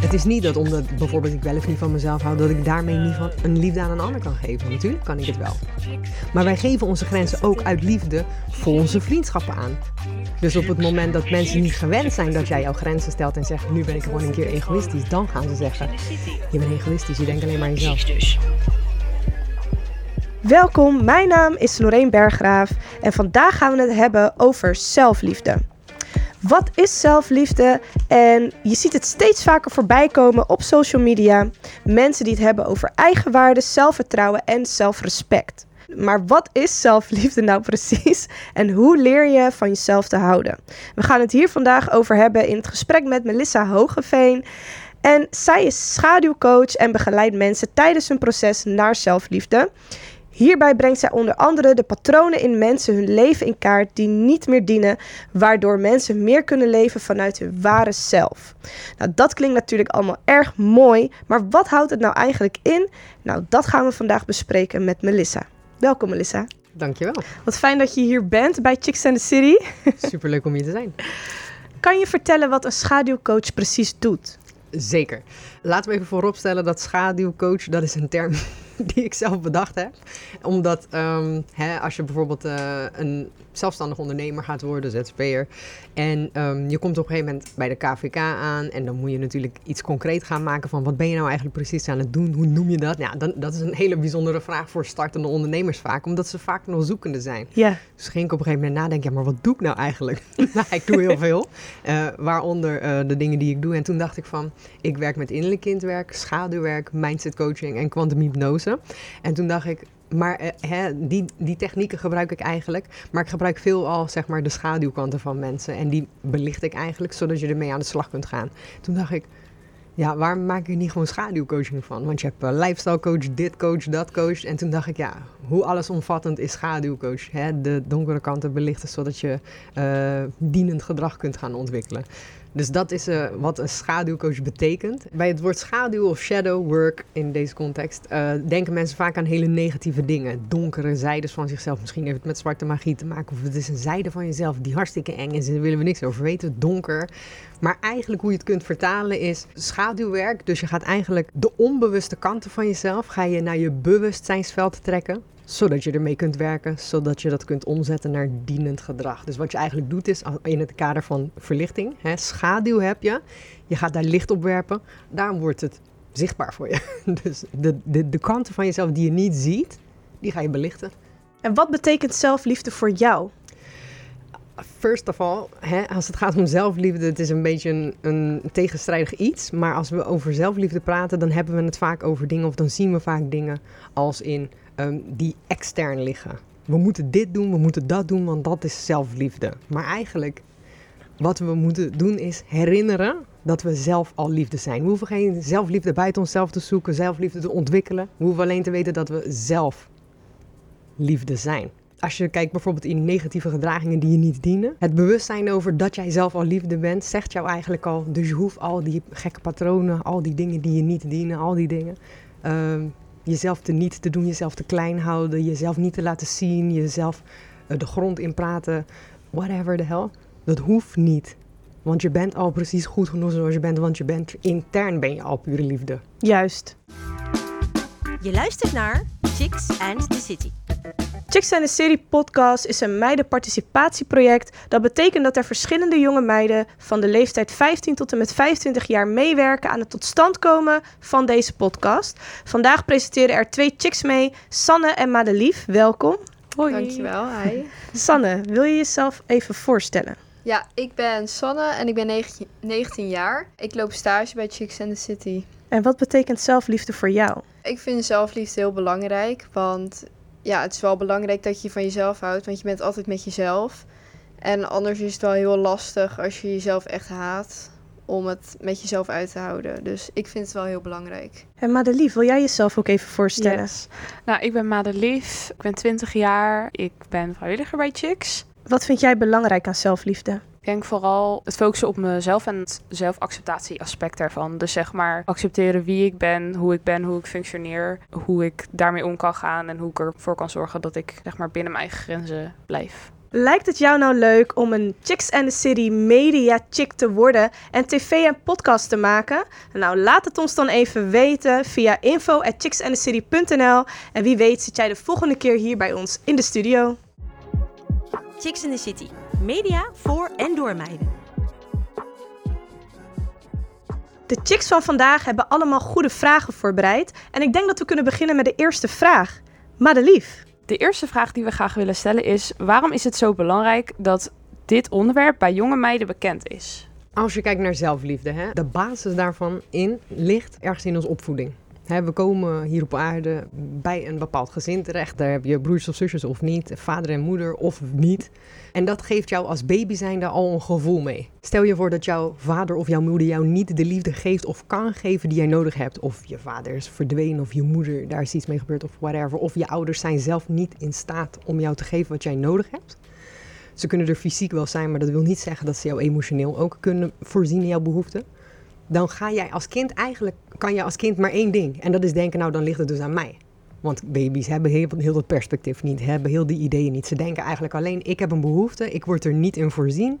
Het is niet dat omdat bijvoorbeeld ik wel of niet van mezelf hou, dat ik daarmee niet van een liefde aan een ander kan geven. Natuurlijk kan ik het wel. Maar wij geven onze grenzen ook uit liefde voor onze vriendschappen aan. Dus op het moment dat mensen niet gewend zijn dat jij jouw grenzen stelt en zegt, nu ben ik gewoon een keer egoïstisch, dan gaan ze zeggen, je bent egoïstisch, je denkt alleen maar aan jezelf. Welkom, mijn naam is Lorraine Berggraaf en vandaag gaan we het hebben over zelfliefde. Wat is zelfliefde? En je ziet het steeds vaker voorbij komen op social media. Mensen die het hebben over eigenwaarde, zelfvertrouwen en zelfrespect. Maar wat is zelfliefde nou precies? En hoe leer je van jezelf te houden? We gaan het hier vandaag over hebben in het gesprek met Melissa Hogeveen. En zij is schaduwcoach en begeleidt mensen tijdens hun proces naar zelfliefde. Hierbij brengt zij onder andere de patronen in mensen hun leven in kaart die niet meer dienen, waardoor mensen meer kunnen leven vanuit hun ware zelf. Nou, dat klinkt natuurlijk allemaal erg mooi, maar wat houdt het nou eigenlijk in? Nou, dat gaan we vandaag bespreken met Melissa. Welkom Melissa. Dankjewel. Wat fijn dat je hier bent bij Chicks and the City. Superleuk om hier te zijn. Kan je vertellen wat een schaduwcoach precies doet? Zeker. Laten we even vooropstellen dat schaduwcoach, dat is een term die ik zelf bedacht heb. Omdat um, hè, als je bijvoorbeeld uh, een zelfstandig ondernemer gaat worden, ZZP'er. En um, je komt op een gegeven moment bij de KVK aan. En dan moet je natuurlijk iets concreet gaan maken van wat ben je nou eigenlijk precies aan het doen? Hoe noem je dat? Ja, dan, dat is een hele bijzondere vraag voor startende ondernemers vaak. Omdat ze vaak nog zoekende zijn. Ja. Dus ging ik op een gegeven moment nadenken, ja, maar wat doe ik nou eigenlijk? nou, ik doe heel veel. Uh, waaronder uh, de dingen die ik doe. En toen dacht ik van, ik werk met innerlijk kindwerk, schaduwwerk, mindset coaching en quantum hypnose. En toen dacht ik, maar uh, hè, die, die technieken gebruik ik eigenlijk. Maar ik gebruik veel al zeg maar, de schaduwkanten van mensen. En die belicht ik eigenlijk, zodat je ermee aan de slag kunt gaan. Toen dacht ik, ja, waarom maak ik niet gewoon schaduwcoaching van? Want je hebt uh, lifestyle coach, dit coach, dat coach. En toen dacht ik, ja, hoe allesomvattend is schaduwcoach? Hè? De donkere kanten belichten, zodat je uh, dienend gedrag kunt gaan ontwikkelen. Dus dat is uh, wat een schaduwcoach betekent. Bij het woord schaduw of shadow work in deze context uh, denken mensen vaak aan hele negatieve dingen. Donkere zijdes van zichzelf. Misschien heeft het met zwarte magie te maken. Of het is een zijde van jezelf die hartstikke eng is. Daar willen we niks over weten. Donker. Maar eigenlijk hoe je het kunt vertalen is schaduwwerk. Dus je gaat eigenlijk de onbewuste kanten van jezelf ga je naar je bewustzijnsveld trekken zodat je ermee kunt werken, zodat je dat kunt omzetten naar dienend gedrag. Dus wat je eigenlijk doet is in het kader van verlichting, hè, schaduw heb je, je gaat daar licht op werpen, daarom wordt het zichtbaar voor je. Dus de, de, de kanten van jezelf die je niet ziet, die ga je belichten. En wat betekent zelfliefde voor jou? First of all, hè, als het gaat om zelfliefde, het is een beetje een, een, tegenstrijdig iets. Maar als we over zelfliefde praten, dan hebben we het vaak over dingen, of dan zien we vaak dingen als in um, die extern liggen. We moeten dit doen, we moeten dat doen, want dat is zelfliefde. Maar eigenlijk, wat we moeten doen is herinneren dat we zelf al liefde zijn. We hoeven geen zelfliefde buiten onszelf te zoeken, zelfliefde te ontwikkelen. We hoeven alleen te weten dat we zelf liefde zijn. Als je kijkt bijvoorbeeld in negatieve gedragingen die je niet dienen. Het bewustzijn over dat jij zelf al liefde bent, zegt jou eigenlijk al. Dus je hoeft al die gekke patronen, al die dingen die je niet dienen, al die dingen. Um, jezelf te niet te doen, jezelf te klein houden, jezelf niet te laten zien, jezelf uh, de grond in praten, whatever the hell. Dat hoeft niet. Want je bent al precies goed genoeg zoals je bent, want je bent intern ben je al pure liefde. Juist. Je luistert naar Chicks and the City. Chicks and the City podcast is een meidenparticipatieproject. Dat betekent dat er verschillende jonge meiden van de leeftijd 15 tot en met 25 jaar meewerken aan het tot stand komen van deze podcast. Vandaag presenteren er twee chicks mee, Sanne en Madelief. Welkom. Hoi. Dankjewel, hi. Sanne, wil je jezelf even voorstellen? Ja, ik ben Sanne en ik ben 19 jaar. Ik loop stage bij Chicks and the City. En wat betekent zelfliefde voor jou? Ik vind zelfliefde heel belangrijk, want ja, het is wel belangrijk dat je van jezelf houdt, want je bent altijd met jezelf. En anders is het wel heel lastig als je jezelf echt haat om het met jezelf uit te houden. Dus ik vind het wel heel belangrijk. En Madelief, wil jij jezelf ook even voorstellen? Yes. Nou, ik ben Madelief, ik ben 20 jaar, ik ben vrijwilliger bij Chicks. Wat vind jij belangrijk aan zelfliefde? Ik denk vooral het focussen op mezelf en het zelfacceptatie aspect daarvan. Dus zeg maar accepteren wie ik ben, hoe ik ben, hoe ik functioneer, hoe ik daarmee om kan gaan en hoe ik ervoor kan zorgen dat ik zeg maar binnen mijn eigen grenzen blijf. Lijkt het jou nou leuk om een Chicks and the City media chick te worden en tv en podcast te maken? Nou, laat het ons dan even weten via info at chicksandthecity.nl en wie weet zit jij de volgende keer hier bij ons in de studio. Chicks in the City. Media voor en door meiden. De chicks van vandaag hebben allemaal goede vragen voorbereid en ik denk dat we kunnen beginnen met de eerste vraag. Madelief. De eerste vraag die we graag willen stellen is: waarom is het zo belangrijk dat dit onderwerp bij jonge meiden bekend is? Als je kijkt naar zelfliefde, hè, de basis daarvan in ligt ergens in onze opvoeding. We komen hier op aarde bij een bepaald gezin terecht. Daar heb je broers of zusjes of niet, vader en moeder of niet. En dat geeft jou als baby zijnde al een gevoel mee. Stel je voor dat jouw vader of jouw moeder jou niet de liefde geeft of kan geven die jij nodig hebt. Of je vader is verdwenen of je moeder, daar is iets mee gebeurd of whatever. Of je ouders zijn zelf niet in staat om jou te geven wat jij nodig hebt. Ze kunnen er fysiek wel zijn, maar dat wil niet zeggen dat ze jou emotioneel ook kunnen voorzien in jouw behoeften. Dan ga jij als kind eigenlijk, kan je als kind maar één ding. En dat is denken, nou dan ligt het dus aan mij. Want baby's hebben heel, heel dat perspectief niet, hebben heel die ideeën niet. Ze denken eigenlijk alleen, ik heb een behoefte, ik word er niet in voorzien.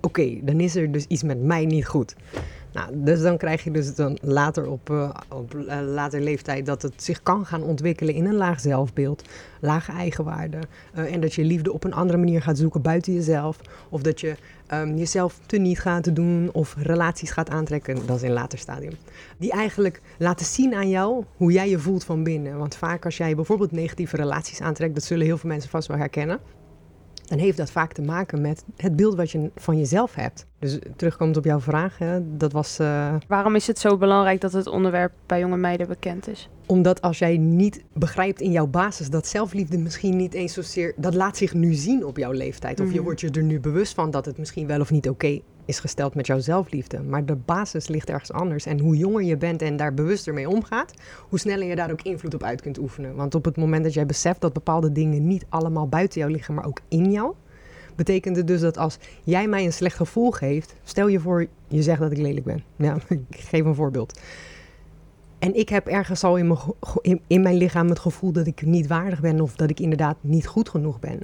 Oké, dan is er dus iets met mij niet goed. Nou, dus dan krijg je dus dan later op, uh, op uh, later leeftijd dat het zich kan gaan ontwikkelen in een laag zelfbeeld, lage eigenwaarde. Uh, en dat je liefde op een andere manier gaat zoeken buiten jezelf. Of dat je um, jezelf teniet gaat doen of relaties gaat aantrekken. Dat is in later stadium. Die eigenlijk laten zien aan jou hoe jij je voelt van binnen. Want vaak als jij bijvoorbeeld negatieve relaties aantrekt, dat zullen heel veel mensen vast wel herkennen dan heeft dat vaak te maken met het beeld wat je van jezelf hebt. Dus terugkomend op jouw vraag, hè, dat was. Uh... Waarom is het zo belangrijk dat het onderwerp bij jonge meiden bekend is? Omdat als jij niet begrijpt in jouw basis dat zelfliefde misschien niet eens zozeer. dat laat zich nu zien op jouw leeftijd. Of je Mhm. wordt je er nu bewust van dat het misschien wel of niet oké is gesteld met jouw zelfliefde. Maar de basis ligt ergens anders. En hoe jonger je bent en daar bewuster mee omgaat, hoe sneller je daar ook invloed op uit kunt oefenen. Want op het moment dat jij beseft dat bepaalde dingen niet allemaal buiten jou liggen, maar ook in jou, betekent het dus dat als jij mij een slecht gevoel geeft, stel je voor, je zegt dat ik lelijk ben. Ja, ik geef een voorbeeld. En ik heb ergens al in mijn, in, in mijn lichaam het gevoel dat ik niet waardig ben of dat ik inderdaad niet goed genoeg ben.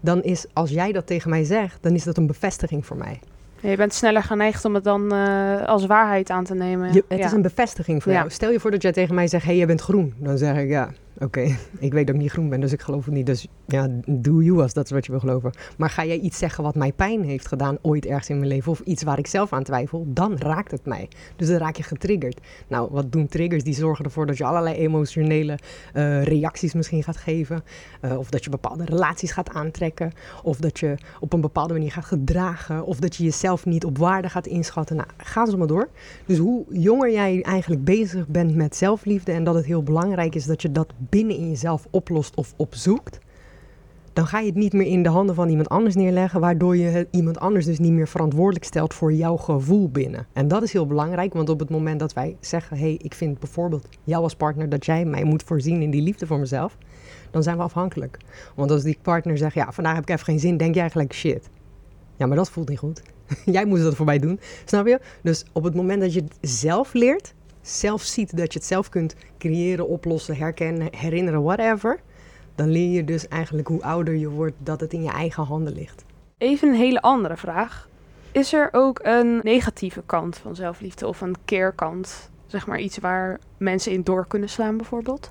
Dan is, als jij dat tegen mij zegt, dan is dat een bevestiging voor mij. Je bent sneller geneigd om het dan eh, als waarheid aan te nemen. Je, het Ja. is een bevestiging voor Ja. jou. Stel je voor dat jij tegen mij zegt, hé, hey, jij bent groen. Dan zeg ik, ja, oké, ik weet dat ik niet groen ben, dus ik geloof het niet. Dus ja, do you als dat is wat je wil geloven. Maar ga jij iets zeggen wat mij pijn heeft gedaan ooit ergens in mijn leven... of iets waar ik zelf aan twijfel, dan raakt het mij. Dus dan raak je getriggerd. Nou, wat doen triggers? Die zorgen ervoor dat je allerlei emotionele eh, reacties misschien gaat geven. Eh, of dat je bepaalde relaties gaat aantrekken. Of dat je op een bepaalde manier gaat gedragen. Of dat je jezelf niet op waarde gaat inschatten. Nou, ga zo maar door. Dus hoe jonger jij eigenlijk bezig bent met zelfliefde en dat het heel belangrijk is dat je dat binnen in jezelf oplost of opzoekt, dan ga je het niet meer in de handen van iemand anders neerleggen, waardoor je iemand anders dus niet meer verantwoordelijk stelt voor jouw gevoel binnen. En dat is heel belangrijk, want op het moment dat wij zeggen, hé, hey, ik vind bijvoorbeeld jou als partner dat jij mij moet voorzien in die liefde voor mezelf, dan zijn we afhankelijk. Want als die partner zegt, ja, vandaag heb ik even geen zin, denk jij gelijk shit. Ja, maar dat voelt niet goed. Jij moest dat voor mij doen, snap je? Dus op het moment dat je het zelf leert, zelf ziet dat je het zelf kunt creëren, oplossen, herkennen, herinneren, whatever, dan leer je dus eigenlijk hoe ouder je wordt dat het in je eigen handen ligt. Even een hele andere vraag. Is er ook een negatieve kant van zelfliefde of een keerkant? Zeg maar iets waar mensen in door kunnen slaan bijvoorbeeld?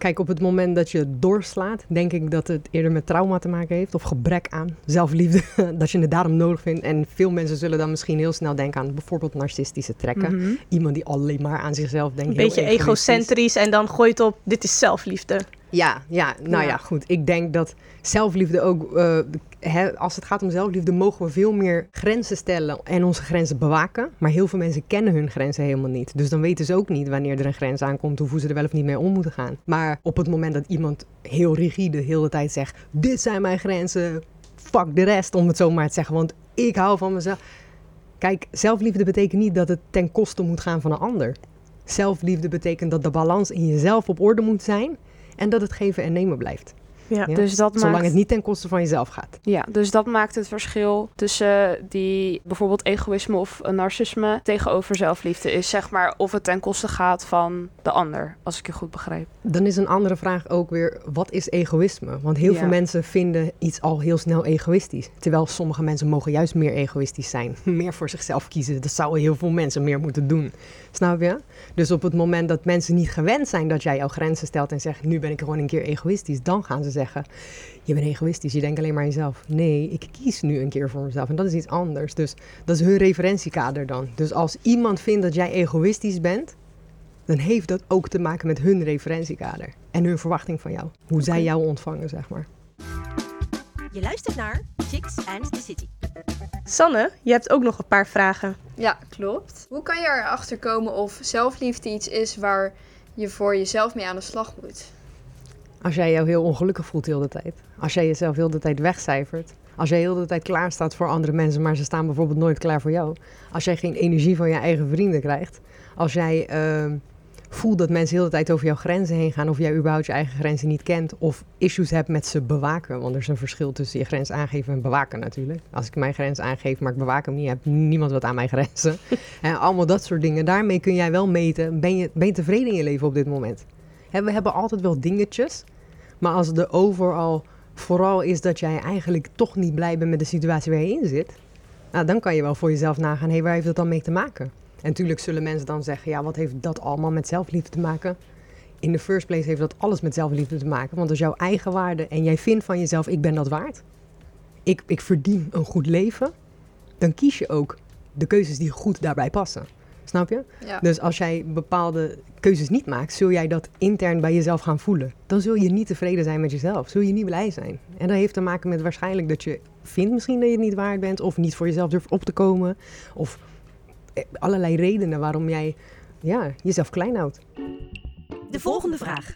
Kijk, op het moment dat je doorslaat, denk ik dat het eerder met trauma te maken heeft of gebrek aan zelfliefde. dat je het daarom nodig vindt. En veel mensen zullen dan misschien heel snel denken aan bijvoorbeeld narcistische trekken. Mhm. Iemand die alleen maar aan zichzelf denkt. Een beetje egocentrisch en dan gooit op, dit is zelfliefde. Ja, ja, nou ja. Ja. goed. Ik denk dat zelfliefde ook, eh, hè, als het gaat om zelfliefde, mogen we veel meer grenzen stellen en onze grenzen bewaken. Maar heel veel mensen kennen hun grenzen helemaal niet. Dus dan weten ze ook niet wanneer er een grens aankomt of hoe ze er wel of niet mee om moeten gaan. Maar op het moment dat iemand heel rigide heel de tijd zegt, dit zijn mijn grenzen, fuck de rest, om het zo maar te zeggen, want ik hou van mezelf. Kijk, zelfliefde betekent niet dat het ten koste moet gaan van een ander. Zelfliefde betekent dat de balans in jezelf op orde moet zijn en dat het geven en nemen blijft. Ja. Ja? Dus dat Zolang maakt... het niet ten koste van jezelf gaat. Ja, dus dat maakt het verschil tussen die bijvoorbeeld egoïsme of narcisme tegenover zelfliefde is zeg maar of het ten koste gaat van de ander, als ik je goed begrijp. Dan is een andere vraag ook weer, wat is egoïsme? Want heel Ja. veel mensen vinden iets al heel snel egoïstisch. Terwijl sommige mensen mogen juist meer egoïstisch zijn. Meer voor zichzelf kiezen. Dat zouden heel veel mensen meer moeten doen. Snap je? Dus op het moment dat mensen niet gewend zijn dat jij jouw grenzen stelt en zegt, nu ben ik gewoon een keer egoïstisch, dan gaan ze zeggen, je bent egoïstisch, je denkt alleen maar aan jezelf. Nee, ik kies nu een keer voor mezelf en dat is iets anders. Dus dat is hun referentiekader dan. Dus als iemand vindt dat jij egoïstisch bent, dan heeft dat ook te maken met hun referentiekader en hun verwachting van jou. Hoe zij jou ontvangen, zeg maar. Je luistert naar Chicks and the City. Sanne, je hebt ook nog een paar vragen. Ja, klopt. Hoe kan je erachter komen of zelfliefde iets is waar je voor jezelf mee aan de slag moet? Als jij jou heel ongelukkig voelt heel de tijd. Als jij jezelf heel de tijd wegcijfert. Als jij heel de tijd klaar staat voor andere mensen, maar ze staan bijvoorbeeld nooit klaar voor jou. Als jij geen energie van je eigen vrienden krijgt. Als jij ehm, voelt dat mensen heel de tijd over jouw grenzen heen gaan. Of jij überhaupt je eigen grenzen niet kent. Of issues hebt met ze bewaken. Want er is een verschil tussen je grens aangeven en bewaken natuurlijk. Als ik mijn grens aangeef, maar ik bewaak hem niet, heb niemand wat aan mijn grenzen. en allemaal dat soort dingen. Daarmee kun jij wel meten. Ben je, ben je tevreden in je leven op dit moment? We hebben altijd wel dingetjes. Maar als de overal vooral is dat jij eigenlijk toch niet blij bent met de situatie waar je in zit. Nou, dan kan je wel voor jezelf nagaan, hé, hey, waar heeft dat dan mee te maken? En natuurlijk zullen mensen dan zeggen, ja, wat heeft dat allemaal met zelfliefde te maken? In de first place heeft dat alles met zelfliefde te maken. Want als jouw eigen waarde en jij vindt van jezelf, ik ben dat waard. Ik, ik verdien een goed leven. Dan kies je ook de keuzes die goed daarbij passen. Snap je? Ja. Dus als jij bepaalde keuzes niet maakt, zul jij dat intern bij jezelf gaan voelen. Dan zul je niet tevreden zijn met jezelf. Zul je niet blij zijn. En dat heeft te maken met waarschijnlijk dat je vindt misschien dat je het niet waard bent. Of niet voor jezelf durft op te komen. Of allerlei redenen waarom jij ja, jezelf klein houdt. De volgende vraag.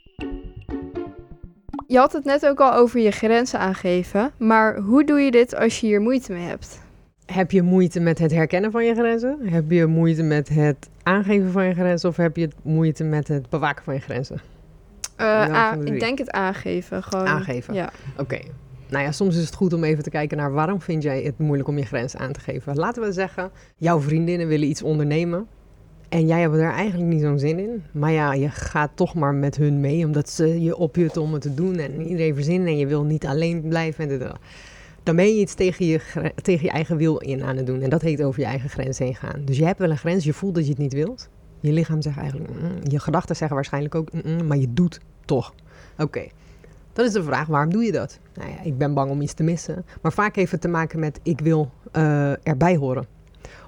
Je had het net ook al over je grenzen aangeven, maar hoe doe je dit als je hier moeite mee hebt? Heb je moeite met het herkennen van je grenzen? Heb je moeite met het aangeven van je grenzen? Of heb je moeite met het bewaken van je grenzen? Eh, de ik denk het aangeven. Gewoon. Aangeven. Ja. Oké. Nou ja, soms is het goed om even te kijken naar waarom vind jij het moeilijk om je grens aan te geven. Laten we zeggen, jouw vriendinnen willen iets ondernemen. En jij hebt er eigenlijk niet zo'n zin in. Maar ja, je gaat toch maar met hun mee, omdat ze je opjutten om het te doen. En iedereen verzinnen en je wil niet alleen blijven. En dan ben je iets tegen je, tegen je eigen wil in aan het doen. En dat heet over je eigen grens heen gaan. Dus je hebt wel een grens, je voelt dat je het niet wilt. Je lichaam zegt eigenlijk, je gedachten zeggen waarschijnlijk ook, maar je doet toch. Oké. Dat is de vraag, waarom doe je dat? Nou ja, ik ben bang om iets te missen. Maar vaak heeft het te maken met, ik wil eh, erbij horen.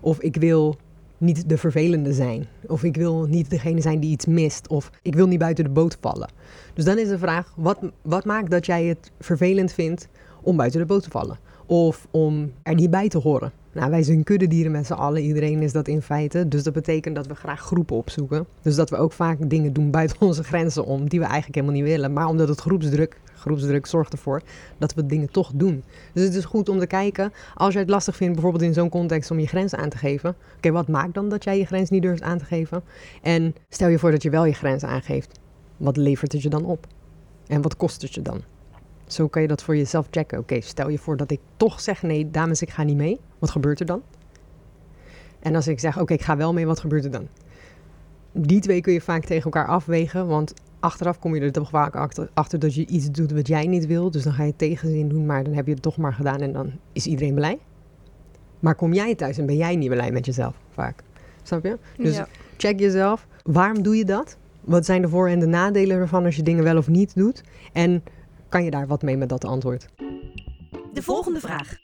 Of ik wil niet de vervelende zijn. Of ik wil niet degene zijn die iets mist. Of ik wil niet buiten de boot vallen. Dus dan is de vraag, wat, wat maakt dat jij het vervelend vindt om buiten de boot te vallen? Of om er niet bij te horen? Nou, wij zijn kuddedieren met z'n allen. Iedereen is dat in feite. Dus dat betekent dat we graag groepen opzoeken. Dus dat we ook vaak dingen doen buiten onze grenzen om, die we eigenlijk helemaal niet willen. Maar omdat het groepsdruk, groepsdruk zorgt ervoor dat we dingen toch doen. Dus het is goed om te kijken, als jij het lastig vindt, bijvoorbeeld in zo'n context, om je grens aan te geven. Oké, wat maakt dan dat jij je grens niet durft aan te geven? En stel je voor dat je wel je grens aangeeft. Wat levert het je dan op? En wat kost het je dan? Zo kan je dat voor jezelf checken. Oké, stel je voor dat ik toch zeg, nee, dames, ik ga niet mee. Wat gebeurt er dan? En als ik zeg, oké, ik ga wel mee, wat gebeurt er dan? Die twee kun je vaak tegen elkaar afwegen, want achteraf kom je er toch vaak achter, achter dat je iets doet wat jij niet wil. Dus dan ga je tegenzin doen, maar dan heb je het toch maar gedaan en dan is iedereen blij. Maar kom jij thuis en ben jij niet blij met jezelf, vaak. Snap je? Dus ja. check jezelf. Waarom doe je dat? Wat zijn de voor- en de nadelen ervan als je dingen wel of niet doet? En kan je daar wat mee met dat antwoord? De volgende vraag.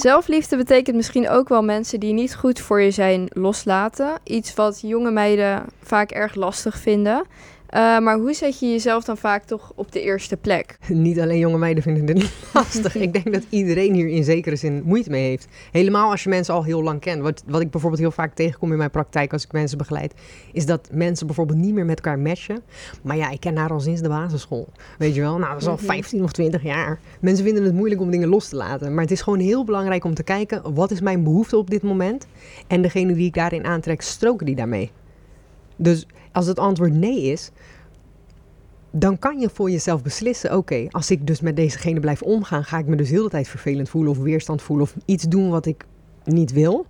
Zelfliefde betekent misschien ook wel mensen die niet goed voor je zijn loslaten. Iets wat jonge meiden vaak erg lastig vinden. Eh, maar hoe zet je jezelf dan vaak toch op de eerste plek? Niet alleen jonge meiden vinden dit lastig. ik denk dat iedereen hier in zekere zin moeite mee heeft. Helemaal als je mensen al heel lang kent. Wat, wat ik bijvoorbeeld heel vaak tegenkom in mijn praktijk als ik mensen begeleid, is dat mensen bijvoorbeeld niet meer met elkaar matchen. Maar ja, ik ken haar al sinds de basisschool. Weet je wel? Nou, dat is al Mhm. 15 of 20 jaar. Mensen vinden het moeilijk om dingen los te laten. Maar het is gewoon heel belangrijk om te kijken, wat is mijn behoefte op dit moment? En degene die ik daarin aantrek, stroken die daarmee? Dus als het antwoord nee is, dan kan je voor jezelf beslissen: oké, als ik dus met dezegene blijf omgaan, ga ik me dus heel de tijd vervelend voelen of weerstand voelen of iets doen wat ik niet wil.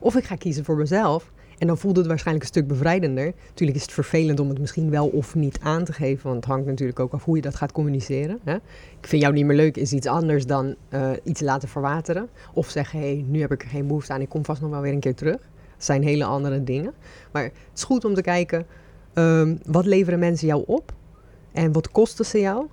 Of ik ga kiezen voor mezelf. En dan voelt het waarschijnlijk een stuk bevrijdender. Natuurlijk is het vervelend om het misschien wel of niet aan te geven. Want het hangt natuurlijk ook af hoe je dat gaat communiceren. Hè? Ik vind jou niet meer leuk is iets anders dan eh, iets laten verwateren. Of zeggen, hé, nu heb ik er geen behoefte aan. Ik kom vast nog wel weer een keer terug. Zijn hele andere dingen. Maar het is goed om te kijken, ehm, wat leveren mensen jou op? En wat kosten ze jou?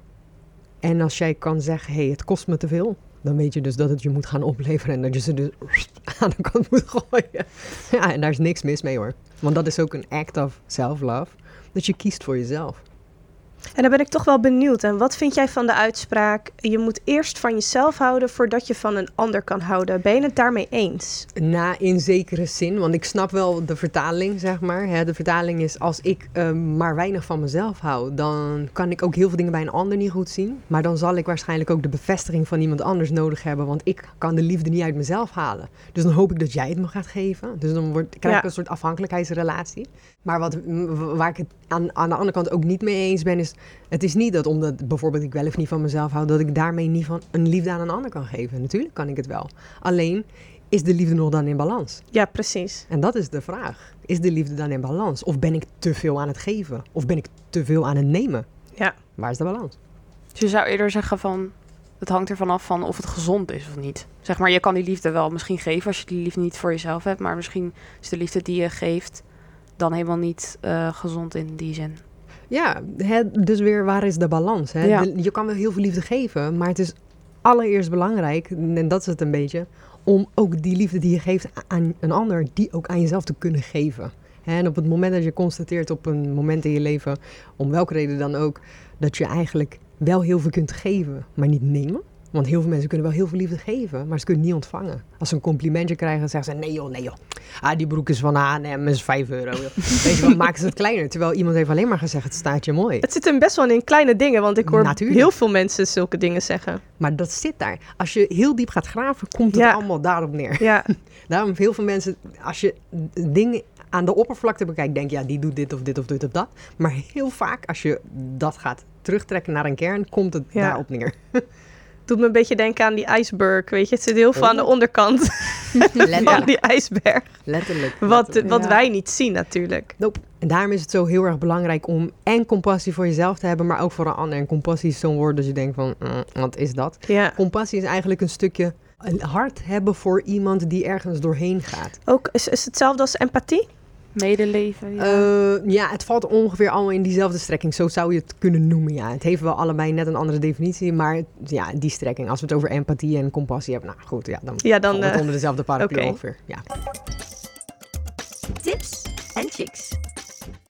En als jij kan zeggen, hé, hey, het kost me te veel dan weet je dus dat het je moet gaan opleveren en dat je ze dus aan de kant moet gooien. Ja, en daar is niks mis mee hoor. Want dat is ook een act of self-love. Dat je kiest voor jezelf. En dan ben ik toch wel benieuwd. En wat vind jij van de uitspraak? Je moet eerst van jezelf houden voordat je van een ander kan houden. Ben je het daarmee eens? Na in zekere zin, want ik snap wel de vertaling, zeg maar. De vertaling is als ik uh, maar weinig van mezelf hou, dan kan ik ook heel veel dingen bij een ander niet goed zien. Maar dan zal ik waarschijnlijk ook de bevestiging van iemand anders nodig hebben, want ik kan de liefde niet uit mezelf halen. Dus dan hoop ik dat jij het me gaat geven. Dus dan krijg ik ja. een soort afhankelijkheidsrelatie. Maar wat, waar ik het aan, aan de andere kant ook niet mee eens ben, is het is niet dat omdat bijvoorbeeld ik wel of niet van mezelf hou, dat ik daarmee niet van een liefde aan een ander kan geven. Natuurlijk kan ik het wel. Alleen is de liefde nog dan in balans? Ja, precies. En dat is de vraag. Is de liefde dan in balans? Of ben ik te veel aan het geven? Of ben ik te veel aan het nemen? Ja. Waar is de balans? Dus je zou eerder zeggen van het hangt ervan af van of het gezond is of niet. Zeg maar, je kan die liefde wel misschien geven als je die liefde niet voor jezelf hebt, maar misschien is de liefde die je geeft dan helemaal niet uh, gezond in die zin. Ja, hè, dus weer waar is de balans? Hè? Ja. Je kan wel heel veel liefde geven, maar het is allereerst belangrijk, en dat is het een beetje, om ook die liefde die je geeft aan een ander, die ook aan jezelf te kunnen geven. En op het moment dat je constateert op een moment in je leven, om welke reden dan ook, dat je eigenlijk wel heel veel kunt geven, maar niet nemen. Want heel veel mensen kunnen wel heel veel liefde geven, maar ze kunnen het niet ontvangen. Als ze een complimentje krijgen, zeggen ze: nee joh, nee joh. Ah, die broek is van H&M, is 5 euro. joh." Weet je wel, maken ze het kleiner. Terwijl iemand heeft alleen maar gezegd: het staat je mooi. Het zit hem best wel in kleine dingen, want ik hoor Natuurlijk. heel veel mensen zulke dingen zeggen. Maar dat zit daar. Als je heel diep gaat graven, komt het Ja. allemaal daarop neer. Ja, Daarom heel veel mensen, als je dingen aan de oppervlakte bekijkt, denk je, ja, die doet dit of dit of dit of dat. Maar heel vaak, als je dat gaat terugtrekken naar een kern, komt het Ja. daarop neer. doet me een beetje denken aan die ijsberg, weet je. Het zit heel veel aan de Oh. onderkant van Letterlijk. die ijsberg. Letterlijk. Wat, letterlijk. wat Ja. wij niet zien natuurlijk. Nope. En daarom is het zo heel erg belangrijk om en compassie voor jezelf te hebben, maar ook voor een ander. En compassie is zo'n woord dat je denkt van, mm, wat is dat? Ja. Compassie is eigenlijk een stukje een hart hebben voor iemand die ergens doorheen gaat. Ook is, is hetzelfde als empathie? Medeleven, ja. Ja. ja, het valt ongeveer allemaal in diezelfde strekking. Zo zou je het kunnen noemen, ja. Het heeft wel allebei net een andere definitie, maar ja, die strekking. Als we het over empathie en compassie hebben, nou goed, ja, dan, Ja, dan... valt het eh, onder dezelfde paraplu oké. ongeveer. Ja. Tips en tricks.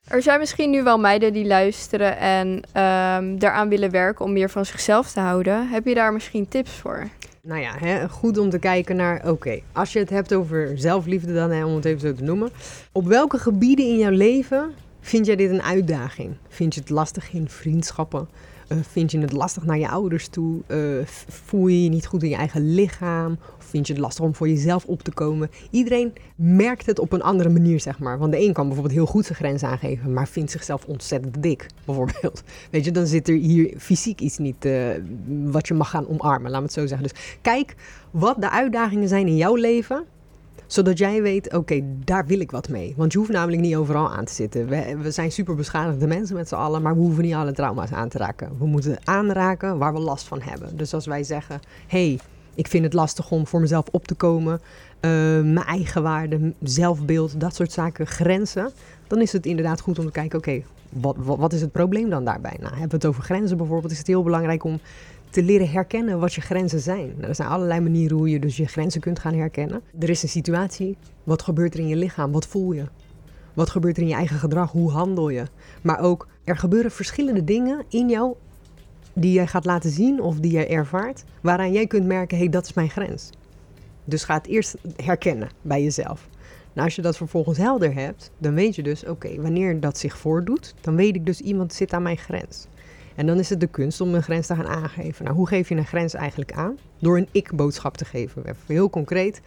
Er zijn misschien nu wel meiden die luisteren en ehm, daaraan willen werken om meer van zichzelf te houden. Heb je daar misschien tips voor? Nou ja, hè, goed om te kijken naar, oké, als je het hebt over zelfliefde dan, hè, om het even zo te noemen. Op welke gebieden in jouw leven vind jij dit een uitdaging? Vind je het lastig in vriendschappen? Eh, vind je het lastig naar je ouders toe? Eh, voel je je niet goed in je eigen lichaam? Of vind je het lastig om voor jezelf op te komen? Iedereen merkt het op een andere manier, zeg maar. Want de een kan bijvoorbeeld heel goed zijn grens aangeven, maar vindt zichzelf ontzettend dik, bijvoorbeeld. Weet je, dan zit er hier fysiek iets niet eh, wat je mag gaan omarmen, laat me het zo zeggen. Dus kijk wat de uitdagingen zijn in jouw leven, zodat jij weet, oké, daar wil ik wat mee. Want je hoeft namelijk niet overal aan te zitten. We, we zijn super beschadigde mensen met z'n allen, maar we hoeven niet alle trauma's aan te raken. We moeten aanraken waar we last van hebben. Dus als wij zeggen, hey, ik vind het lastig om voor mezelf op te komen, eh, mijn eigen waarde, zelfbeeld, dat soort zaken, grenzen, dan is het inderdaad goed om te kijken, oké, wat, wat, wat is het probleem dan daarbij? Nou, hebben we het over grenzen bijvoorbeeld, is het heel belangrijk om te leren herkennen wat je grenzen zijn. Nou, er zijn allerlei manieren hoe je dus je grenzen kunt gaan herkennen. Er is een situatie. Wat gebeurt er in je lichaam? Wat voel je? Wat gebeurt er in je eigen gedrag? Hoe handel je? Maar ook, er gebeuren verschillende dingen in jou die jij gaat laten zien of die jij ervaart, waaraan jij kunt merken, hé, hey, dat is mijn grens. Dus ga het eerst herkennen bij jezelf. Nou, als je dat vervolgens helder hebt, dan weet je dus, oké, wanneer dat zich voordoet, dan weet ik dus, iemand zit aan mijn grens. En dan is het de kunst om een grens te gaan aangeven. Nou, hoe geef je een grens eigenlijk aan? Door een ik-boodschap te geven. Even heel concreet.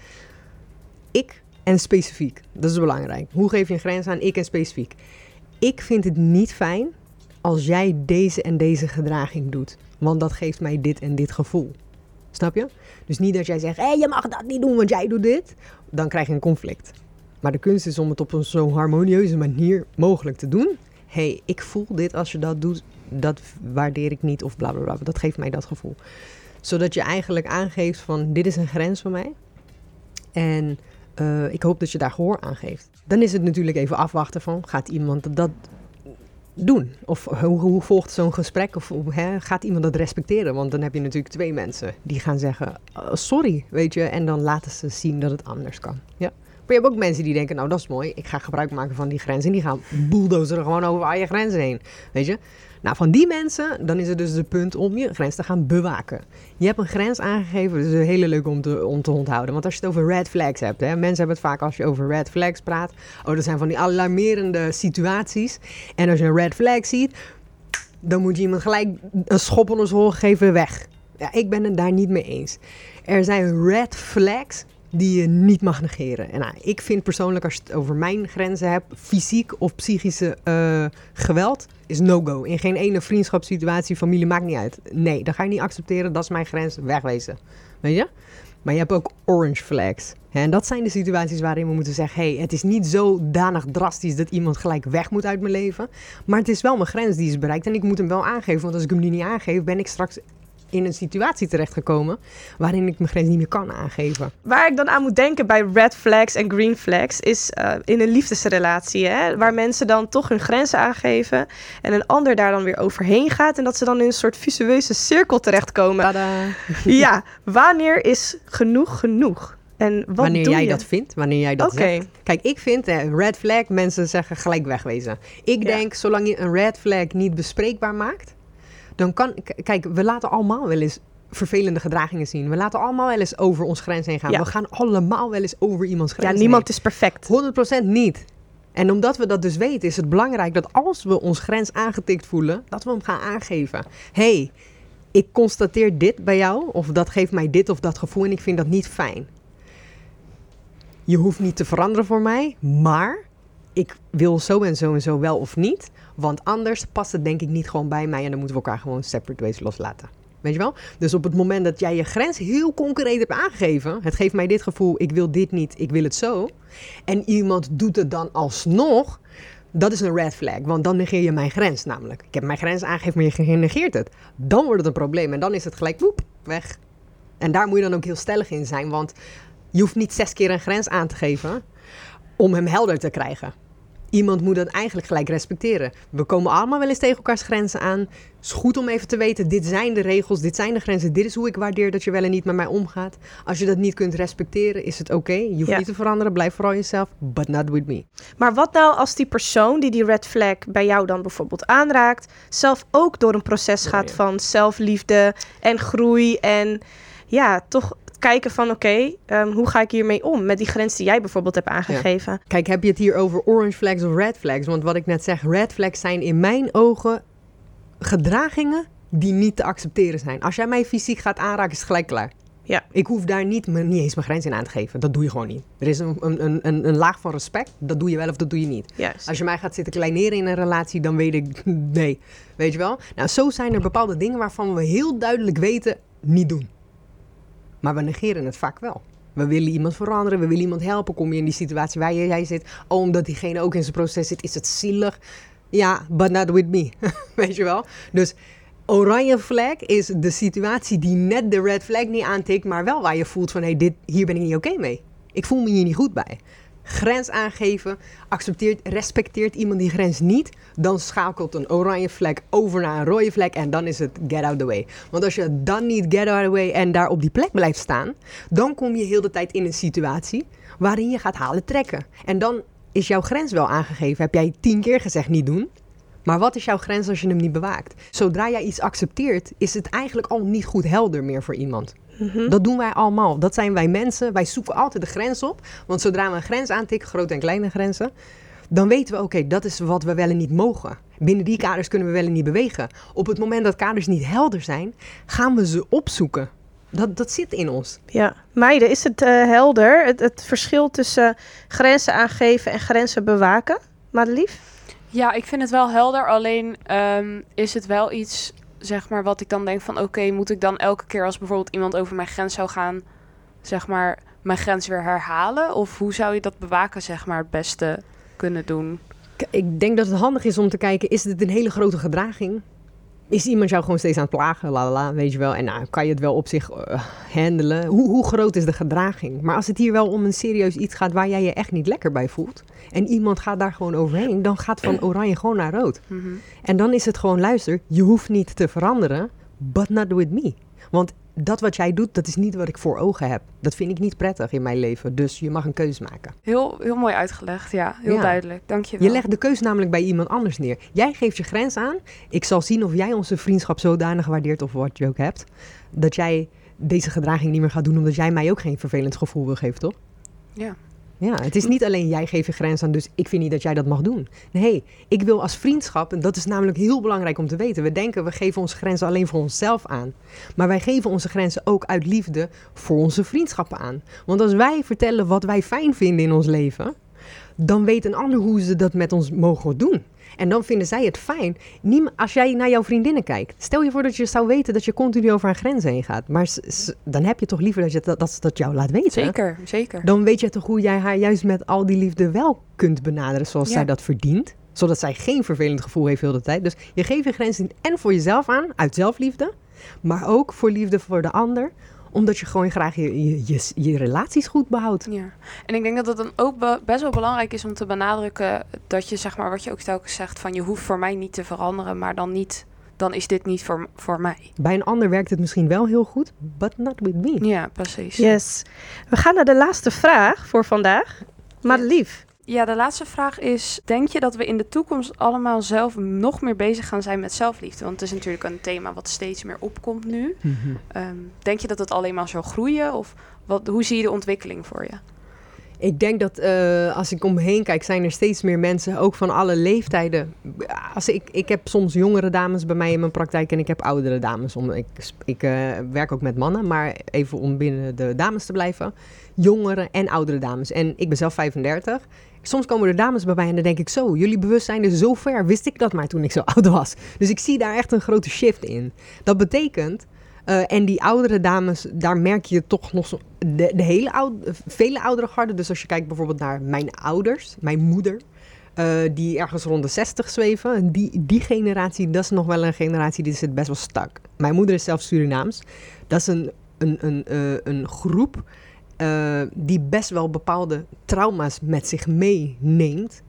Ik en specifiek. Dat is belangrijk. Hoe geef je een grens aan ik en specifiek? Ik vind het niet fijn als jij deze en deze gedraging doet. Want dat geeft mij dit en dit gevoel. Snap je? Dus niet dat jij zegt, hé, je mag dat niet doen, want jij doet dit. Dan krijg je een conflict. Maar de kunst is om het op een zo harmonieuze manier mogelijk te doen. Hé, hey, ik voel dit als je dat doet, dat waardeer ik niet of bla bla bla. Dat geeft mij dat gevoel. Zodat je eigenlijk aangeeft van, dit is een grens voor mij. En uh, ik hoop dat je daar gehoor aan geeft. Dan is het natuurlijk even afwachten van, gaat iemand dat doen? Of hoe, hoe volgt zo'n gesprek? Of hè, gaat iemand dat respecteren? Want dan heb je natuurlijk twee mensen die gaan zeggen, uh, sorry, weet je. En dan laten ze zien dat het anders kan. Ja. Maar je hebt ook mensen die denken, nou dat is mooi, ik ga gebruik maken van die grens. En die gaan bulldozeren gewoon over al je grenzen heen. Weet je? Nou, van die mensen, dan is het dus het punt om je grens te gaan bewaken. Je hebt een grens aangegeven, dat is hele leuk om te, om te onthouden. Want als je het over red flags hebt, hè, mensen hebben het vaak als je over red flags praat. Oh, dat zijn van die alarmerende situaties. En als je een red flag ziet, dan moet je iemand gelijk een schop onder zijn geven, weg. Ja, ik ben het daar niet mee eens. Er zijn red flags die je niet mag negeren. En nou, ik vind persoonlijk, als je het over mijn grenzen hebt, fysiek of psychische uh, geweld, is no-go. In geen ene vriendschapssituatie, familie, maakt niet uit. Nee, dat ga je niet accepteren, dat is mijn grens, wegwezen. Weet je? Maar je hebt ook orange flags. En dat zijn de situaties waarin we moeten zeggen: hey, het is niet zodanig drastisch dat iemand gelijk weg moet uit mijn leven. Maar het is wel mijn grens die is bereikt en ik moet hem wel aangeven. Want als ik hem nu niet aangeef, ben ik straks in een situatie terechtgekomen waarin ik mijn grens niet meer kan aangeven. Waar ik dan aan moet denken bij red flags en green flags is uh, in een liefdesrelatie, hè, waar mensen dan toch hun grenzen aangeven en een ander daar dan weer overheen gaat en dat ze dan in een soort visueuze cirkel terechtkomen. Tada. Ja, wanneer is genoeg genoeg? En wat wanneer doe jij je? dat vindt, wanneer jij dat zegt. Kijk, ik vind eh, red flag, mensen zeggen gelijk wegwezen. Ik Ja. denk, zolang je een red flag niet bespreekbaar maakt, dan kan... Kijk, we laten allemaal wel eens vervelende gedragingen zien. We laten allemaal wel eens over ons grens heen gaan. Ja. We gaan allemaal wel eens over iemands grens Ja, heen. niemand is perfect. 100% niet. En omdat we dat dus weten, is het belangrijk dat als we ons grens aangetikt voelen, dat we hem gaan aangeven. hey, ik constateer dit bij jou, of dat geeft mij dit of dat gevoel en ik vind dat niet fijn. Je hoeft niet te veranderen voor mij, maar ik wil zo en zo en zo wel of niet. Want anders past het denk ik niet gewoon bij mij en dan moeten we elkaar gewoon separate ways loslaten. Weet je wel? Dus op het moment dat jij je grens heel concreet hebt aangegeven, het geeft mij dit gevoel, ik wil dit niet, ik wil het zo. En iemand doet het dan alsnog, dat is een red flag. Want dan negeer je mijn grens namelijk. Ik heb mijn grens aangegeven, maar je negeert het. Dan wordt het een probleem en dan is het gelijk, woep, weg. En daar moet je dan ook heel stellig in zijn, want je hoeft niet zes keer een grens aan te geven om hem helder te krijgen. Iemand moet dat eigenlijk gelijk respecteren. We komen allemaal wel eens tegen elkaars grenzen aan. Het is goed om even te weten, dit zijn de regels, dit zijn de grenzen. Dit is hoe ik waardeer dat je wel en niet met mij omgaat. Als je dat niet kunt respecteren, is het oké. Je hoeft Ja. niet te veranderen, blijf vooral jezelf, but not with me. Maar wat nou als die persoon die die red flag bij jou dan bijvoorbeeld aanraakt, zelf ook door een proces Oh, gaat ja. van zelfliefde en groei en ja, toch kijken van oké, ehm, hoe ga ik hiermee om met die grens die jij bijvoorbeeld hebt aangegeven? Kijk, heb je het hier over orange flags of red flags? Want wat ik net zeg, red flags zijn in mijn ogen gedragingen die niet te accepteren zijn. Als jij mij fysiek gaat aanraken, is het gelijk klaar. Ja. Ik hoef daar niet, niet eens mijn grens in aan te geven. Dat doe je gewoon niet. Er is een, een, een, een laag van respect. Dat doe je wel of dat doe je niet. Juist. Als je mij gaat zitten kleineren in een relatie, dan weet ik nee. Weet je wel? Nou, zo zijn er bepaalde dingen waarvan we heel duidelijk weten niet doen. Maar we negeren het vaak wel. We willen iemand veranderen, we willen iemand helpen. Kom je in die situatie waar jij zit, oh, omdat diegene ook in zijn proces zit, is het zielig. Ja, but not with me. Weet je wel? Dus oranje flag is de situatie die net de red flag niet aantikt, maar wel waar je voelt van, hé, dit hier ben ik niet oké mee. Ik voel me hier niet goed bij. Grens aangeven, accepteert, respecteert iemand die grens niet, dan schakelt een oranje flag over naar een rode flag en dan is het get out the way. Want als je dan niet get out the way en daar op die plek blijft staan, dan kom je heel de tijd in een situatie waarin je gaat halen trekken. En dan is jouw grens wel aangegeven. Heb jij tien keer gezegd niet doen, maar wat is jouw grens als je hem niet bewaakt? Zodra jij iets accepteert, is het eigenlijk al niet goed helder meer voor iemand. Dat doen wij allemaal. Dat zijn wij mensen. Wij zoeken altijd de grens op. Want zodra we een grens aantikken, grote en kleine grenzen, dan weten we, oké, dat is wat we wel en niet mogen. Binnen die kaders kunnen we wel en niet bewegen. Op het moment dat kaders niet helder zijn, gaan we ze opzoeken. Dat, dat zit in ons. Ja, meiden, is het eh, helder? Het, het verschil tussen grenzen aangeven en grenzen bewaken? Madelief? Ja, ik vind het wel helder. Alleen ehm, is het wel iets, zeg maar, wat ik dan denk van... oké, moet ik dan elke keer als bijvoorbeeld iemand over mijn grens zou gaan... zeg maar, mijn grens weer herhalen? Of hoe zou je dat bewaken, zeg maar, het beste kunnen doen? Ik denk dat het handig is om te kijken, is dit een hele grote gedraging? Is iemand jou gewoon steeds aan het plagen? La la la, weet je wel. En nou, kan je het wel op zich eh, handelen? Hoe, hoe groot is de gedraging? Maar als het hier wel om een serieus iets gaat waar jij je echt niet lekker bij voelt... en iemand gaat daar gewoon overheen, dan gaat van oranje gewoon naar rood. Mhm. En dan is het gewoon, luister, je hoeft niet te veranderen, but not with me. Want dat wat jij doet, dat is niet wat ik voor ogen heb. Dat vind ik niet prettig in mijn leven. Dus je mag een keuze maken. Heel, heel mooi uitgelegd, ja. Heel Ja. duidelijk, dank je wel. Je legt de keus namelijk bij iemand anders neer. Jij geeft je grens aan. Ik zal zien of jij onze vriendschap zodanig waardeert of wat je ook hebt. Dat jij deze gedraging niet meer gaat doen omdat jij mij ook geen vervelend gevoel wil geven, toch? Ja. Ja, het is niet alleen jij geeft je grens aan, dus ik vind niet dat jij dat mag doen. Nee, ik wil als vriendschap, en dat is namelijk heel belangrijk om te weten. We denken we geven onze grenzen alleen voor onszelf aan. Maar wij geven onze grenzen ook uit liefde voor onze vriendschappen aan. Want als wij vertellen wat wij fijn vinden in ons leven, dan weet een ander hoe ze dat met ons mogen doen. En dan vinden zij het fijn. Niem- als jij naar jouw vriendinnen kijkt, stel je voor dat je zou weten dat je continu over haar grenzen heen gaat. Maar dan heb je toch liever dat, je dat, dat ze dat jou laat weten. Zeker, zeker. Dan weet je toch hoe jij haar juist met al die liefde wel kunt benaderen zoals Ja. zij dat verdient. Zodat zij geen vervelend gevoel heeft heel de tijd. Dus je geeft je grenzen en voor jezelf aan, uit zelfliefde. Maar ook voor liefde voor de ander. Omdat je gewoon graag je, je, je, je relaties goed behoudt. Ja, en ik denk dat het dan ook be- best wel belangrijk is om te benadrukken dat je, zeg maar, wat je ook telkens zegt, van je hoeft voor mij niet te veranderen, maar dan niet, dan is dit niet voor, voor mij. Bij een ander werkt het misschien wel heel goed, but not with me. Ja, precies. Yes. We gaan naar de laatste vraag voor vandaag. Madelief. Ja, de laatste vraag is: denk je dat we in de toekomst allemaal zelf nog meer bezig gaan zijn met zelfliefde? Want het is natuurlijk een thema wat steeds meer opkomt nu. Mhm. Ehm, denk je dat het alleen maar zal groeien? Of wat, hoe zie je de ontwikkeling voor je? Ik denk dat eh, als ik om me heen kijk, zijn er steeds meer mensen, ook van alle leeftijden. Als ik, ik heb soms jongere dames bij mij in mijn praktijk en ik heb oudere dames. Om, ik ik eh, werk ook met mannen, maar even om binnen de dames te blijven. Jongere en oudere dames. En ik ben zelf 35. Soms komen er dames bij mij en dan denk ik zo, jullie bewustzijn is zo ver. Wist ik dat maar toen ik zo oud was. Dus ik zie daar echt een grote shift in. Dat betekent eh, en die oudere dames, daar merk je toch nog zo, de, hele oude, vele oudere garde. Dus als je kijkt bijvoorbeeld naar mijn ouders, mijn moeder, eh, die ergens rond de 60 zweven. Die, die generatie, dat is nog wel een generatie die zit best wel stak. Mijn moeder is zelf Surinaams. Dat is een, een, een, eh, een groep eh, die best wel bepaalde trauma's met zich meeneemt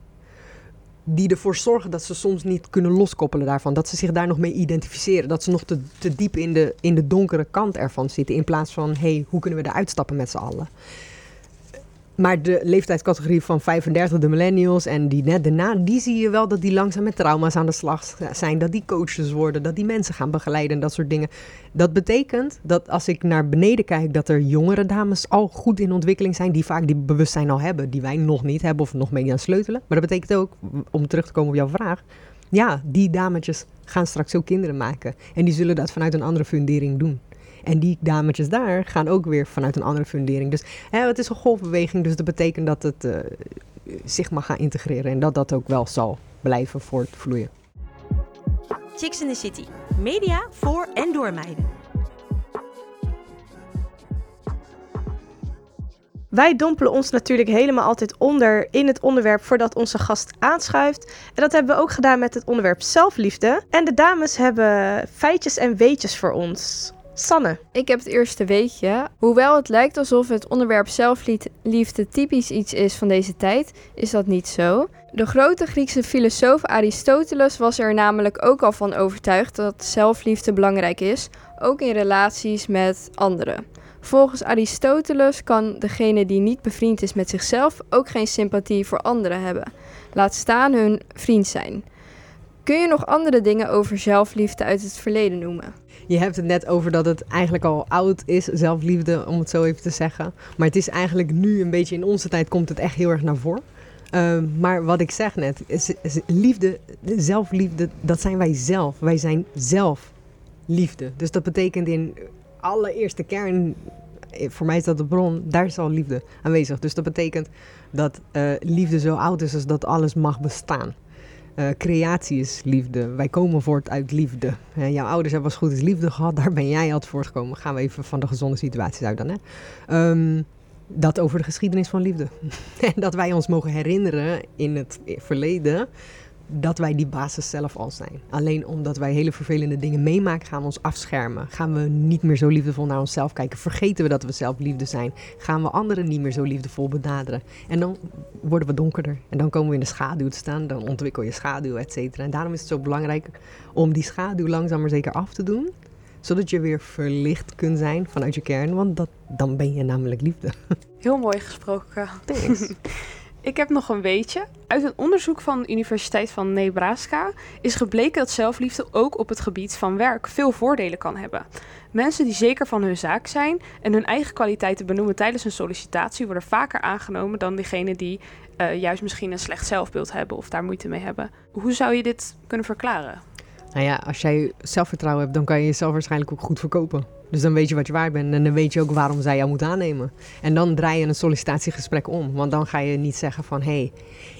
die ervoor zorgen dat ze soms niet kunnen loskoppelen daarvan. Dat ze zich daar nog mee identificeren. Dat ze nog te, diep in de, in de donkere kant ervan zitten. In plaats van, hey, hoe kunnen we eruit stappen met z'n allen? Maar de leeftijdscategorie van 35, de millennials en die net daarna, die zie je wel dat die langzaam met trauma's aan de slag zijn. Dat die coaches worden, dat die mensen gaan begeleiden en dat soort dingen. Dat betekent dat als ik naar beneden kijk, dat er jongere dames al goed in ontwikkeling zijn, die vaak die bewustzijn al hebben, die wij nog niet hebben of nog mee aan sleutelen. Maar dat betekent ook, om terug te komen op jouw vraag, ja, die dametjes gaan straks ook kinderen maken. En die zullen dat vanuit een andere fundering doen. En die dametjes daar gaan ook weer vanuit een andere fundering. Dus hè, het is een golfbeweging, dus dat betekent dat het eh, zich mag gaan integreren. En dat dat ook wel zal blijven voortvloeien. Chicks in the City. Media voor en door meiden. Wij dompelen ons natuurlijk helemaal altijd onder in het onderwerp voordat onze gast aanschuift. En dat hebben we ook gedaan met het onderwerp zelfliefde. En de dames hebben feitjes en weetjes voor ons. Ik heb het eerste weetje. Hoewel het lijkt alsof het onderwerp zelfliefde typisch iets is van deze tijd, is dat niet zo. De grote Griekse filosoof Aristoteles was er namelijk ook al van overtuigd dat zelfliefde belangrijk is, ook in relaties met anderen. Volgens Aristoteles kan degene die niet bevriend is met zichzelf ook geen sympathie voor anderen hebben. Laat staan hun vriend zijn. Kun je nog andere dingen over zelfliefde uit het verleden noemen? Je hebt het net over dat het eigenlijk al oud is, zelfliefde, om het zo even te zeggen. Maar het is eigenlijk nu een beetje in onze tijd komt het echt heel erg naar voren. Ehm, maar wat ik zeg net, is, liefde, zelfliefde, dat zijn wij zelf. Wij zijn zelf liefde. Dus dat betekent in allereerste kern, eh, voor mij is dat de bron, daar is al liefde aanwezig. Dus dat betekent dat eh, liefde zo oud is als dat alles mag bestaan. Eh, creatie is liefde. Wij komen voort uit liefde. Jouw ouders hebben als goed is liefde gehad. Daar ben jij altijd voortgekomen. Gaan we even van de gezonde situaties uit dan. Hè? Ehm, dat over de geschiedenis van liefde. en dat wij ons mogen herinneren in het verleden dat wij die basis zelf al zijn. Alleen omdat wij hele vervelende dingen meemaken, gaan we ons afschermen. Gaan we niet meer zo liefdevol naar onszelf kijken. Vergeten we dat we zelf liefde zijn. Gaan we anderen niet meer zo liefdevol benaderen. En dan worden we donkerder. En dan komen we in de schaduw te staan. Dan ontwikkel je schaduw, et cetera. En daarom is het zo belangrijk om die schaduw langzaam maar zeker af te doen. Zodat je weer verlicht kunt zijn vanuit je kern. Want dat, dan ben je namelijk liefde. Heel mooi gesproken. Thanks. Ik heb nog een weetje. Uit een onderzoek van de Universiteit van Nebraska is gebleken dat zelfliefde ook op het gebied van werk veel voordelen kan hebben. Mensen die zeker van hun zaak zijn en hun eigen kwaliteiten benoemen tijdens een sollicitatie worden vaker aangenomen dan diegenen die eh, juist misschien een slecht zelfbeeld hebben of daar moeite mee hebben. Hoe zou je dit kunnen verklaren? Nou ja, als jij zelfvertrouwen hebt, dan kan je jezelf waarschijnlijk ook goed verkopen. Dus dan weet je wat je waard bent en dan weet je ook waarom zij jou moeten aannemen. En dan draai je een sollicitatiegesprek om. Want dan ga je niet zeggen van, hé, hey,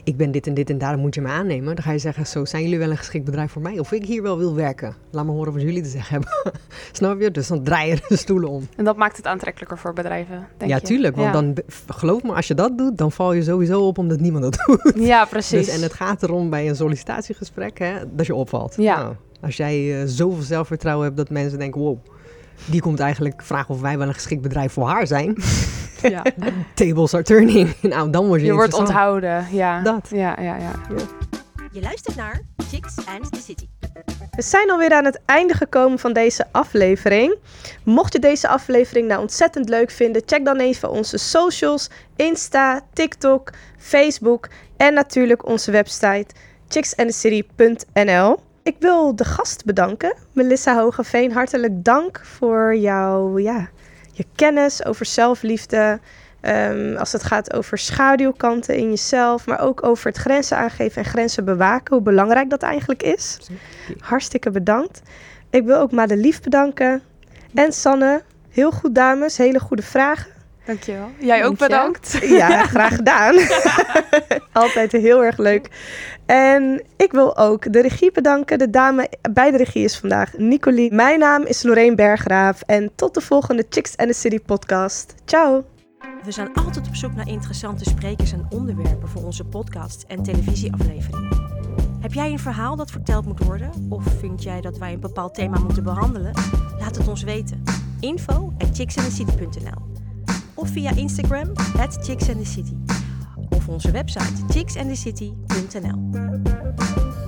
ik ben dit en dit en daarom moet je me aannemen. Dan ga je zeggen, zo, zijn jullie wel een geschikt bedrijf voor mij? Of ik hier wel wil werken? Laat me horen wat jullie te zeggen hebben. Snap je? Dus dan draai je de stoelen om. En dat maakt het aantrekkelijker voor bedrijven, denk ja, je? tuurlijk. Want Ja. dan, geloof me, als je dat doet, dan val je sowieso op omdat niemand dat doet. Ja, precies. Dus, en het gaat erom bij een sollicitatiegesprek hè, dat je opvalt. Ja. Nou, als jij eh, zoveel zelfvertrouwen hebt dat mensen denken: wow, die komt eigenlijk vragen of wij wel een geschikt bedrijf voor haar zijn. ja. Tables are turning. nou, dan word je, Je wordt onthouden, ja. Dat. Ja, ja, ja. Je luistert naar Chicks and the City. We zijn alweer aan het einde gekomen van deze aflevering. Mocht je deze aflevering nou ontzettend leuk vinden, check dan even onze socials: Insta, TikTok, Facebook en natuurlijk onze website chicksandthecity.nl. Ik wil de gast bedanken, Melissa Hogeveen. Hartelijk dank voor jouw ja, je kennis over zelfliefde. Ehm, als het gaat over schaduwkanten in jezelf, maar ook over het grenzen aangeven en grenzen bewaken, hoe belangrijk dat eigenlijk is. Hartstikke bedankt. Ik wil ook Madelief bedanken. En Sanne, heel goed dames, hele goede vragen. Dankjewel. Jij ook bedankt. Ja, graag gedaan. Altijd heel erg leuk. En ik wil ook de regie bedanken. De dame bij de regie is vandaag Nicolie. Mijn naam is Lorraine Bergraaf. En tot de volgende Chicks and the City podcast. Ciao! We zijn altijd op zoek naar interessante sprekers en onderwerpen voor onze podcasts en televisieafleveringen. Heb jij een verhaal dat verteld moet worden? Of vind jij dat wij een bepaald thema moeten behandelen? Laat het ons weten. Info at chicksandthecity.nl Of via Instagram at chicksandthecity. Of onze website chicksandthecity.nl